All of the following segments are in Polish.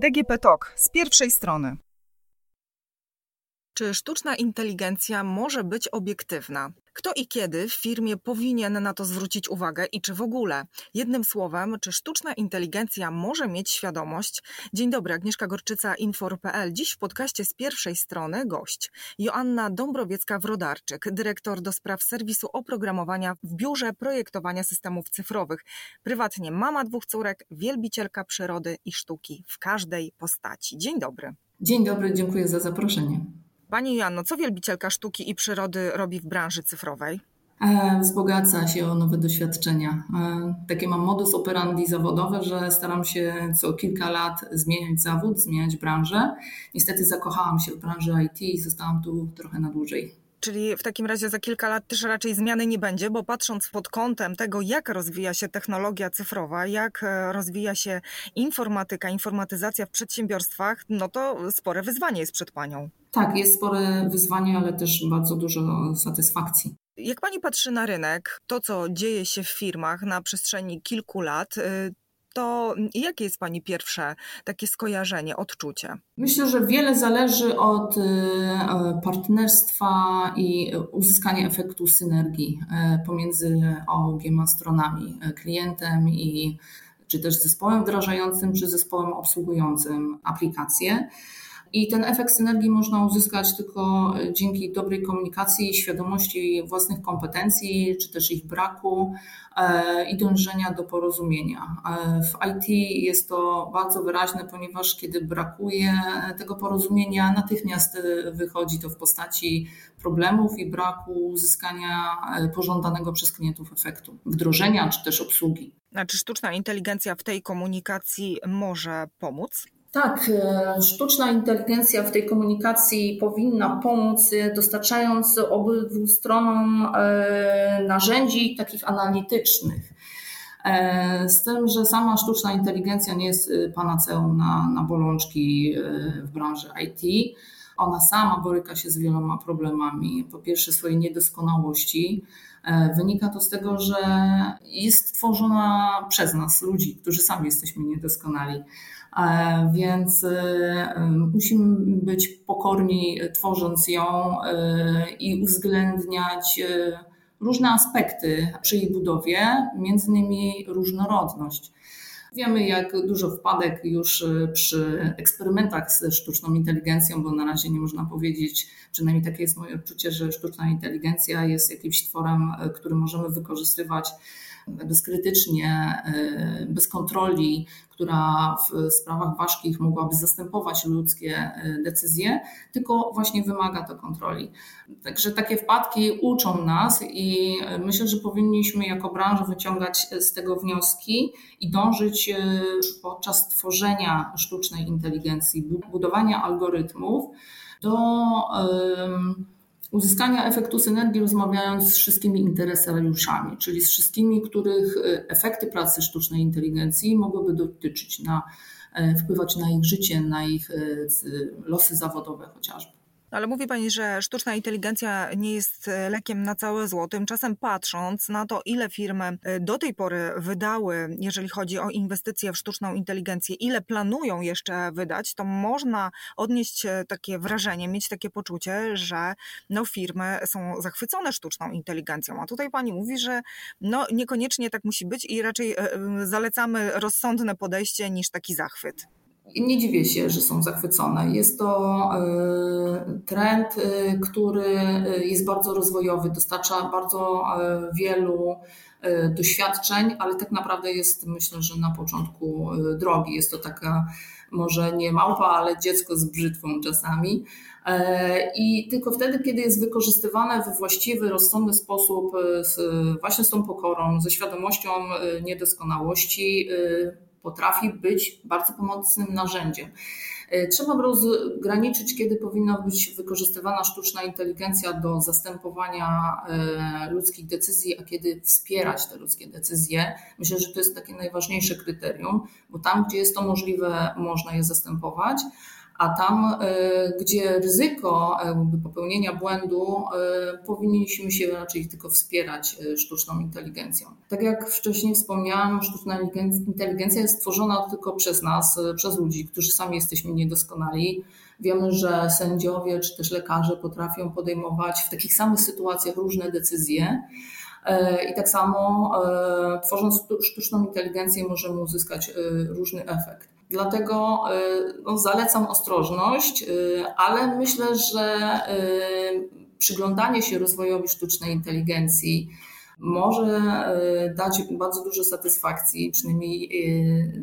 DGP Talk z pierwszej strony. Czy sztuczna inteligencja może być obiektywna? Kto i kiedy w firmie powinien na to zwrócić uwagę i czy w ogóle? Jednym słowem, czy sztuczna inteligencja może mieć świadomość? Dzień dobry, Agnieszka Gorczyca, Infor.pl. Dziś w podcaście z pierwszej strony gość Joanna Dąbrowiecka-Wrodarczyk, dyrektor do spraw serwisu oprogramowania w Biurze Projektowania Systemów Cyfrowych. Prywatnie mama dwóch córek, wielbicielka przyrody i sztuki w każdej postaci. Dzień dobry. Dzień dobry, dziękuję za zaproszenie. Pani Joanno, co wielbicielka sztuki i przyrody robi w branży cyfrowej? E, wzbogaca się o nowe doświadczenia. E, takie mam modus operandi zawodowe, że staram się co kilka lat zmieniać zawód, zmieniać branżę. Niestety zakochałam się w branży IT i zostałam tu trochę na dłużej. Czyli w takim razie za kilka lat też raczej zmiany nie będzie, bo patrząc pod kątem tego, jak rozwija się technologia cyfrowa, jak e, rozwija się informatyka, informatyzacja w przedsiębiorstwach, no to spore wyzwanie jest przed Panią. Tak, jest spore wyzwanie, ale też bardzo dużo satysfakcji. Jak Pani patrzy na rynek, to co dzieje się w firmach na przestrzeni kilku lat, y, to jakie jest Pani pierwsze takie skojarzenie, odczucie? Myślę, że wiele zależy od y, partnerstwa i uzyskania efektu synergii y, pomiędzy obiema stronami, klientem i czy też zespołem wdrażającym, czy zespołem obsługującym aplikację. I ten efekt synergii można uzyskać tylko e, dzięki dobrej komunikacji, świadomości własnych kompetencji, czy też ich braku e, i dążenia do porozumienia. E, w IT jest to bardzo wyraźne, ponieważ kiedy brakuje tego porozumienia, natychmiast wychodzi to w postaci problemów i braku uzyskania pożądanego przez klientów efektu, wdrożenia czy też obsługi. A czy sztuczna inteligencja w tej komunikacji może pomóc? Tak, e, sztuczna inteligencja w tej komunikacji powinna pomóc, e, dostarczając obydwu stronom e, narzędzi takich analitycznych. Z tym, że sama sztuczna inteligencja nie jest panaceum na, na bolączki w branży IT. Ona sama boryka się z wieloma problemami. Po pierwsze, swojej niedoskonałości. Wynika to z tego, że jest tworzona przez nas, ludzi, którzy sami jesteśmy niedoskonali więc e, musimy być pokorni, tworząc ją e, i uwzględniać różne aspekty przy jej budowie, między innymi różnorodność. Wiemy, jak dużo wpadek już przy eksperymentach ze sztuczną inteligencją, bo na razie nie można powiedzieć, przynajmniej takie jest moje odczucie, że sztuczna inteligencja jest jakimś tworem, który możemy wykorzystywać bezkrytycznie, y, bez kontroli, która w sprawach ważkich mogłaby zastępować ludzkie y, decyzje, tylko właśnie wymaga to kontroli. Także takie wpadki uczą nas i myślę, że powinniśmy jako branża wyciągać z tego wnioski i dążyć y, podczas tworzenia sztucznej inteligencji, budowania algorytmów do uzyskania efektu synergii rozmawiając z wszystkimi interesariuszami, czyli z wszystkimi, których e, efekty pracy sztucznej inteligencji mogłyby dotyczyć, na, e, wpływać na ich życie, na ich e, losy zawodowe chociażby. Ale mówi Pani, że sztuczna inteligencja nie jest e, lekiem na całe zło. Tymczasem patrząc na to, ile firmy e, do tej pory wydały, jeżeli chodzi o inwestycje w sztuczną inteligencję, ile planują jeszcze wydać, to można odnieść e, takie wrażenie, mieć takie poczucie, że no, firmy są zachwycone sztuczną inteligencją. A tutaj Pani mówi, że no, niekoniecznie tak musi być i raczej zalecamy rozsądne podejście niż taki zachwyt. Nie dziwię się, że są zachwycone. Jest to e, trend, e, który e, jest bardzo rozwojowy, dostarcza bardzo wielu doświadczeń, ale tak naprawdę jest, myślę, że na początku drogi. Jest to taka może nie małpa, ale dziecko z brzytwą czasami. I tylko wtedy, kiedy jest wykorzystywane we właściwy, rozsądny sposób, z, właśnie z tą pokorą, ze świadomością niedoskonałości, potrafi być bardzo pomocnym narzędziem. E, trzeba rozgraniczyć, kiedy powinna być wykorzystywana sztuczna inteligencja do zastępowania e, ludzkich decyzji, a kiedy wspierać te ludzkie decyzje. Myślę, że to jest takie najważniejsze kryterium, bo tam, gdzie jest to możliwe, można je zastępować a tam, gdzie ryzyko popełnienia błędu, powinniśmy się raczej tylko wspierać sztuczną inteligencją. Tak jak wcześniej wspomniałam, sztuczna inteligencja jest stworzona tylko przez nas, przez ludzi, którzy sami jesteśmy niedoskonali. Wiemy, że sędziowie czy też lekarze potrafią podejmować w takich samych sytuacjach różne decyzje. E, I tak samo e, tworząc sztuczną inteligencję możemy uzyskać e, różny efekt. Dlatego no, zalecam ostrożność, ale myślę, że przyglądanie się rozwojowi sztucznej inteligencji może dać bardzo dużo satysfakcji, przynajmniej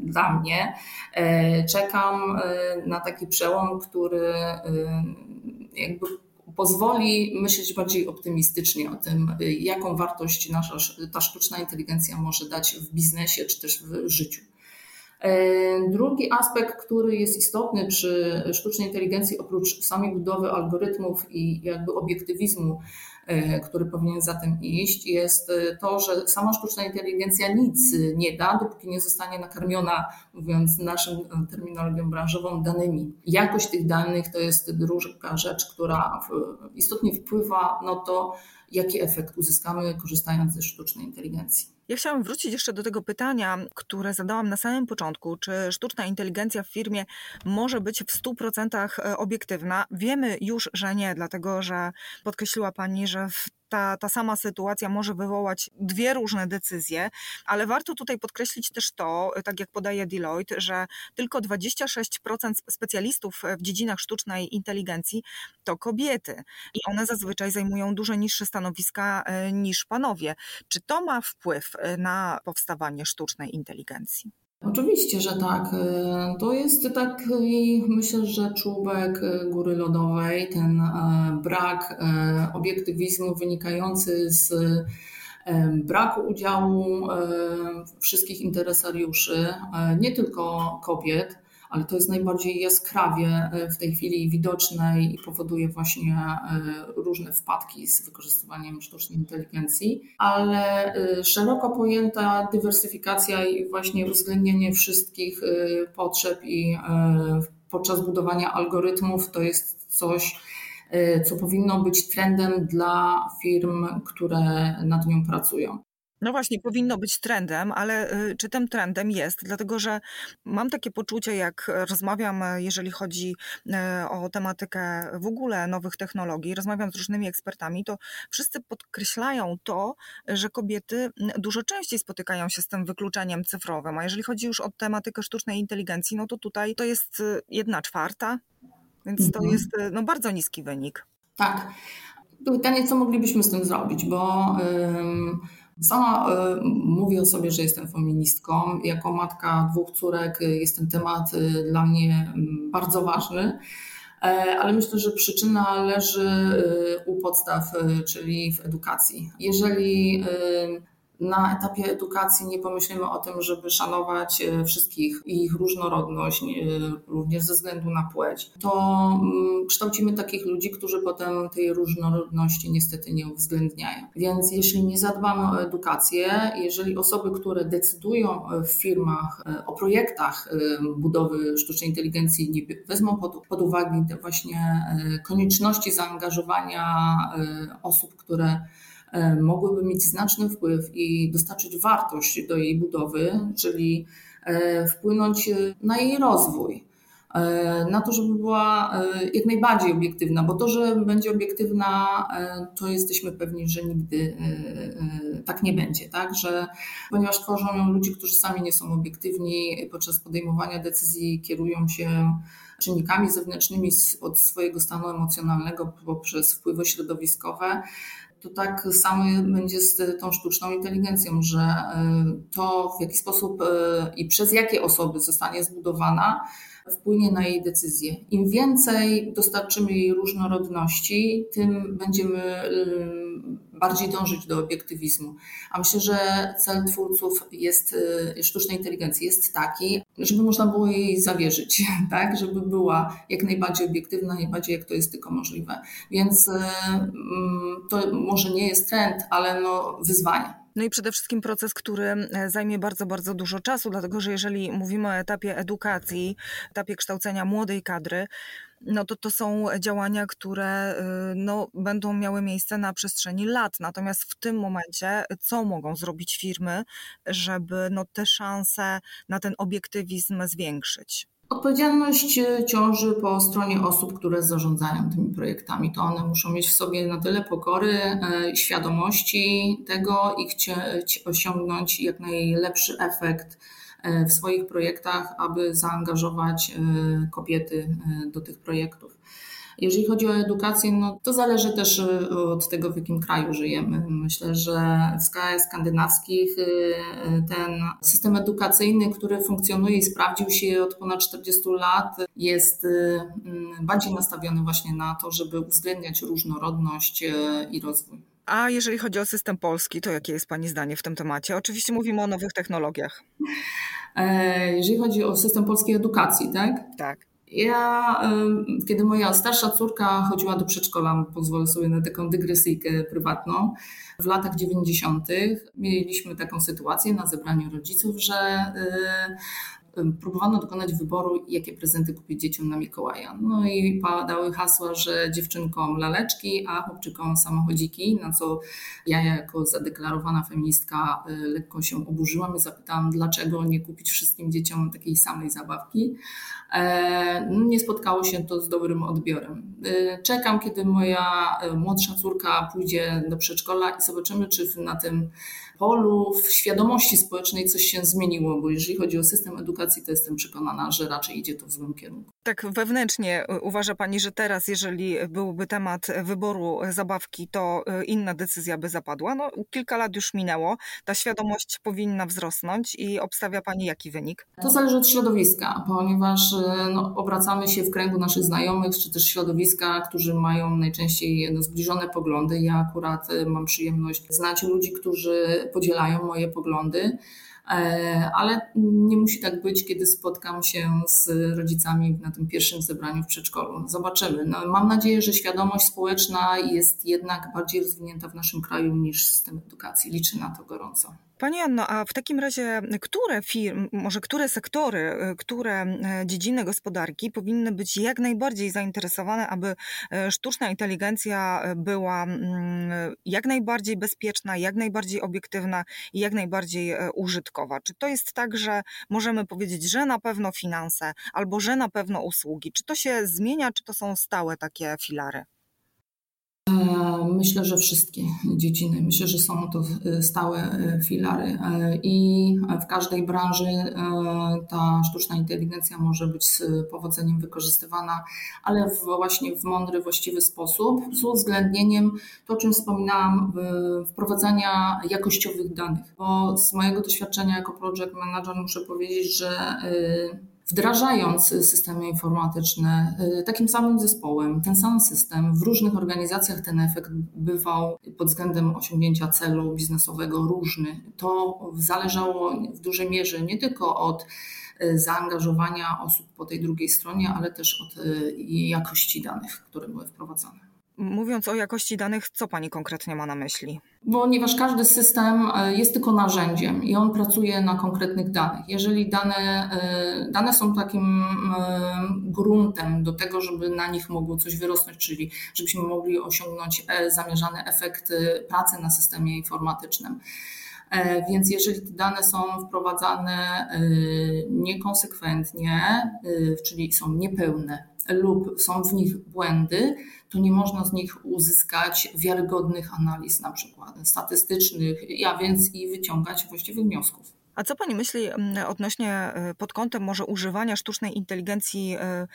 dla mnie. Czekam na taki przełom, który jakby pozwoli myśleć bardziej optymistycznie o tym, jaką wartość nasza ta sztuczna inteligencja może dać w biznesie czy też w życiu. E, drugi aspekt, który jest istotny przy sztucznej inteligencji, oprócz samej budowy algorytmów i jakby obiektywizmu, e, który powinien za tym iść, jest to, że sama sztuczna inteligencja nic nie da, dopóki nie zostanie nakarmiona, mówiąc naszą terminologią branżową, danymi. Jakość tych danych to jest druga rzecz, która istotnie wpływa na to, jaki efekt uzyskamy korzystając ze sztucznej inteligencji. Ja chciałam wrócić jeszcze do tego pytania, które zadałam na samym początku. Czy sztuczna inteligencja w firmie może być w 100% e, obiektywna? Wiemy już, że nie, dlatego że podkreśliła Pani, że w ta, ta sama sytuacja może wywołać dwie różne decyzje, ale warto tutaj podkreślić też to, tak jak podaje Deloitte, że tylko 26% specjalistów w dziedzinach sztucznej inteligencji to kobiety i one zazwyczaj zajmują dużo niższe stanowiska e, niż panowie. Czy to ma wpływ e, na powstawanie sztucznej inteligencji? Oczywiście, że tak. E, to jest taki, myślę, że czubek góry lodowej, ten e, brak e, obiektywizmu wynikający z braku udziału wszystkich interesariuszy, nie tylko kobiet, ale to jest najbardziej jaskrawie e, w tej chwili widoczne i powoduje właśnie e, różne wpadki z wykorzystywaniem sztucznej inteligencji, ale e, szeroko pojęta dywersyfikacja i właśnie uwzględnienie wszystkich potrzeb i podczas budowania algorytmów to jest coś, co powinno być trendem dla firm, które nad nią pracują. No właśnie, powinno być trendem, ale y, czy tym trendem jest? Dlatego, że mam takie poczucie, jak rozmawiam, jeżeli chodzi e, o tematykę w ogóle nowych technologii, rozmawiam z różnymi ekspertami, to wszyscy podkreślają to, że kobiety dużo częściej spotykają się z tym wykluczeniem cyfrowym. A jeżeli chodzi już o tematykę sztucznej inteligencji, no to tutaj to jest y, jedna czwarta, więc to mhm. jest y, no, bardzo niski wynik. Tak. Pytanie, co moglibyśmy z tym zrobić, bo. Sama y, mówię o sobie, że jestem feministką. Jako matka dwóch córek y, jest ten temat y, dla mnie mm, bardzo ważny, e, ale myślę, że przyczyna leży u podstaw, czyli w edukacji. Jeżeli na etapie edukacji nie pomyślimy o tym, żeby szanować e, wszystkich i ich różnorodność, e, również ze względu na płeć, to mm, kształcimy takich ludzi, którzy potem tej różnorodności niestety nie uwzględniają. Więc jeśli nie zadbamy o edukację, jeżeli osoby, które decydują w firmach e, o projektach budowy sztucznej inteligencji, nie wezmą pod, pod uwagę te właśnie konieczności zaangażowania osób, które E, mogłyby mieć znaczny wpływ i dostarczyć wartość do jej budowy, czyli e, wpłynąć na jej rozwój, e, na to, żeby była jak najbardziej obiektywna, bo to, że będzie obiektywna, to jesteśmy pewni, że nigdy tak nie będzie, tak? Że, ponieważ tworzą ludzi, którzy sami nie są obiektywni, podczas podejmowania decyzji kierują się czynnikami zewnętrznymi od swojego stanu emocjonalnego poprzez wpływy środowiskowe, to tak samo będzie z tą sztuczną inteligencją, że e, to w jaki sposób e, i przez jakie osoby zostanie zbudowana, wpłynie na jej decyzje. Im więcej dostarczymy jej różnorodności, tym będziemy bardziej dążyć do obiektywizmu. A myślę, że cel twórców jest, y, sztucznej inteligencji jest taki, żeby można było jej zawierzyć, tak? żeby była jak najbardziej obiektywna, najbardziej jak to jest tylko możliwe. Więc y, mm, to może nie jest trend, ale no wyzwanie. No i przede wszystkim proces, który zajmie bardzo, bardzo dużo czasu, dlatego że jeżeli mówimy o etapie edukacji, etapie kształcenia młodej kadry, no to to są działania, które y, no, będą miały miejsce na przestrzeni lat. Natomiast w tym momencie, co mogą zrobić firmy, żeby no, te szanse na ten obiektywizm zwiększyć? Odpowiedzialność e, ciąży po stronie osób, które zarządzają tymi projektami. To one muszą mieć w sobie na tyle pokory, e, świadomości tego i chcieć osiągnąć jak najlepszy efekt w swoich projektach, aby zaangażować kobiety do tych projektów. Jeżeli chodzi o edukację, no to zależy też od tego, w jakim kraju żyjemy. Myślę, że w krajach skandynawskich ten system edukacyjny, który funkcjonuje i sprawdził się od ponad 40 lat, jest bardziej nastawiony właśnie na to, żeby uwzględniać różnorodność i rozwój. A jeżeli chodzi o system polski, to jakie jest Pani zdanie w tym temacie? Oczywiście mówimy o nowych technologiach. E, jeżeli chodzi o system polskiej edukacji, tak? Tak. Ja, kiedy moja starsza córka chodziła do przedszkola, pozwolę sobie na taką dygresyjkę prywatną, w latach 90. mieliśmy taką sytuację na zebraniu rodziców, że próbowano dokonać wyboru, jakie prezenty kupić dzieciom na Mikołaja. No i padały hasła, że dziewczynkom laleczki, a chłopczykom samochodziki, na co ja jako zadeklarowana feministka y, lekko się oburzyłam i zapytałam, dlaczego nie kupić wszystkim dzieciom takiej samej zabawki. E, nie spotkało się to z dobrym odbiorem. Y, czekam, kiedy moja młodsza córka pójdzie do przedszkola i zobaczymy, czy na tym polu w świadomości społecznej coś się zmieniło, bo jeżeli chodzi o system edukacji, to jestem przekonana, że raczej idzie to w złym kierunku. Tak wewnętrznie uważa Pani, że teraz, jeżeli byłby temat wyboru zabawki, to e, inna decyzja by zapadła? No, kilka lat już minęło, ta świadomość powinna wzrosnąć i obstawia Pani jaki wynik? To zależy od środowiska, ponieważ e, no, obracamy się w kręgu naszych znajomych, czy też środowiska, którzy mają najczęściej no, zbliżone poglądy. Ja akurat mam przyjemność znać ludzi, którzy podzielają moje poglądy, e, ale nie musi tak być, kiedy spotkam się z rodzicami na tym pierwszym zebraniu w przedszkolu. Zobaczymy. No, mam nadzieję, że świadomość społeczna jest jednak bardziej rozwinięta w naszym kraju niż system edukacji. Liczę na to gorąco. Pani Anno, a w takim razie które firmy, może które sektory, y, które y, dziedziny gospodarki powinny być jak najbardziej zainteresowane, aby y, sztuczna inteligencja była mm, jak najbardziej bezpieczna, jak najbardziej obiektywna i jak najbardziej użytkowa? Czy to jest tak, że możemy powiedzieć, że na pewno finanse albo że na pewno usługi? Czy to się zmienia, czy to są stałe takie filary? E, myślę, że wszystkie dziedziny. Myślę, że są to e, stałe e, filary i w każdej branży ta sztuczna inteligencja może być z powodzeniem wykorzystywana, ale właśnie w mądry, właściwy sposób, z uwzględnieniem to, o czym wspominałam, wprowadzania jakościowych danych. Bo z mojego doświadczenia jako project manager muszę powiedzieć, że wdrażając systemy informatyczne y, takim samym zespołem, ten sam system w różnych organizacjach ten efekt bywał pod względem osiągnięcia celu biznesowego różny. To zależało w dużej mierze nie tylko od y, zaangażowania osób po tej drugiej stronie, ale też od y, jakości danych, które były wprowadzane. Mówiąc o jakości danych, co Pani konkretnie ma na myśli? Ponieważ każdy system e, jest tylko narzędziem i on pracuje na konkretnych danych. Jeżeli dane, e, dane są takim e, gruntem do tego, żeby na nich mogło coś wyrosnąć, czyli żebyśmy mogli osiągnąć zamierzany efekt pracy na systemie informatycznym. Więc jeżeli te dane są wprowadzane niekonsekwentnie, czyli są niepełne lub są w nich błędy, to nie można z nich uzyskać wiarygodnych analiz, na przykład statystycznych, a więc i wyciągać właściwych wniosków. A co Pani myśli mm, odnośnie e, pod kątem może używania sztucznej inteligencji e,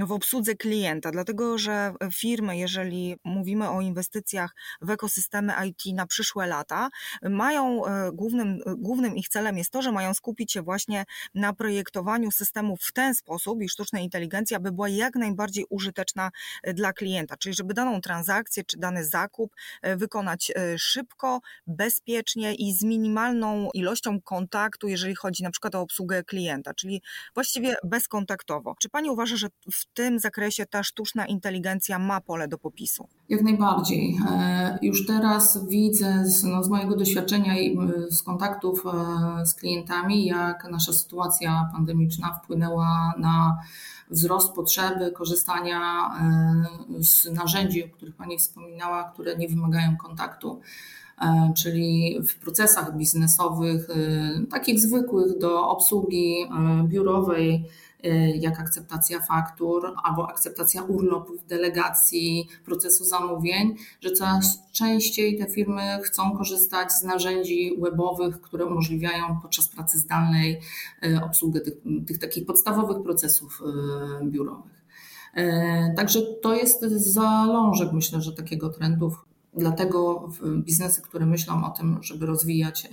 w obsłudze klienta, dlatego że firmy, jeżeli mówimy o inwestycjach w ekosystemy IT na przyszłe lata, mają e, głównym, głównym ich celem jest to, że mają skupić się właśnie na projektowaniu systemów w ten sposób i sztuczna inteligencja by była jak najbardziej użyteczna e, dla klienta, czyli żeby daną transakcję czy dany zakup e, wykonać szybko, bezpiecznie i z minimalną ilością kontaktu, jeżeli chodzi na przykład o obsługę klienta, czyli właściwie bezkontaktowo. Czy Pani uważa, że w w tym zakresie ta sztuczna inteligencja ma pole do popisu? Jak najbardziej. E, już teraz widzę z, no, z mojego doświadczenia i z kontaktów e, z klientami, jak nasza sytuacja pandemiczna wpłynęła na wzrost potrzeby korzystania e, z narzędzi, o których Pani wspominała, które nie wymagają kontaktu czyli w procesach biznesowych, takich zwykłych do obsługi biurowej, jak akceptacja faktur albo akceptacja urlopów, delegacji, procesu zamówień, że coraz częściej te firmy chcą korzystać z narzędzi webowych, które umożliwiają podczas pracy zdalnej y, obsługę tych, tych takich podstawowych procesów y, biurowych. Także to jest zalążek, myślę, że takiego trendu. Dlatego biznesy, które myślą o tym, żeby rozwijać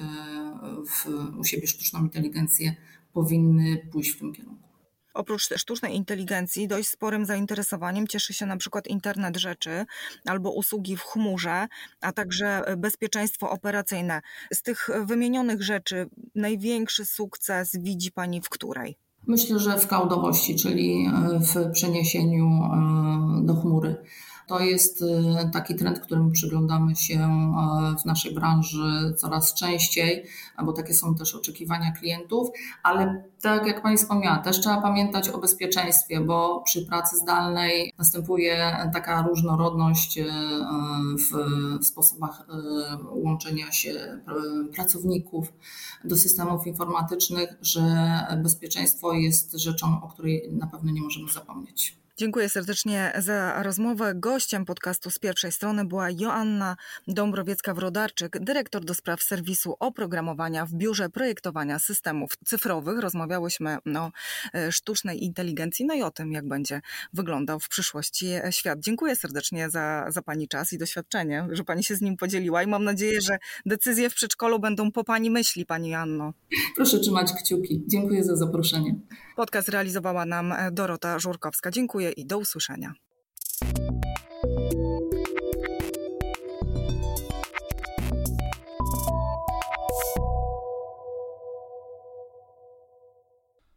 w, u siebie sztuczną inteligencję, powinny pójść w tym kierunku. Oprócz sztucznej inteligencji dość sporym zainteresowaniem cieszy się na przykład internet rzeczy albo usługi w chmurze, a także bezpieczeństwo operacyjne. Z tych wymienionych rzeczy największy sukces widzi Pani w której? Myślę, że w cloudowości, czyli w przeniesieniu e, do chmury. To jest y, taki trend, którym przyglądamy się e, w naszej branży coraz częściej, bo takie są też oczekiwania klientów, ale tak jak Pani wspomniała, też trzeba pamiętać o bezpieczeństwie, bo przy pracy zdalnej następuje taka różnorodność e, w sposobach e, łączenia się pracowników do systemów informatycznych, że bezpieczeństwo jest rzeczą, o której na pewno nie możemy zapomnieć. Dziękuję serdecznie za rozmowę. Gościem podcastu z pierwszej strony była Joanna Dąbrowiecka-Wrodarczyk, dyrektor do spraw serwisu oprogramowania w Biurze Projektowania Systemów Cyfrowych. Rozmawiałyśmy o e, sztucznej inteligencji, no i o tym, jak będzie wyglądał w przyszłości świat. Dziękuję serdecznie za, za Pani czas i doświadczenie, że Pani się z nim podzieliła i mam nadzieję, że decyzje w przedszkolu będą po Pani myśli, Pani Anno. Proszę trzymać kciuki. Dziękuję za zaproszenie. Podcast realizowała nam Dorota Żurkowska. Dziękuję i do usłyszenia.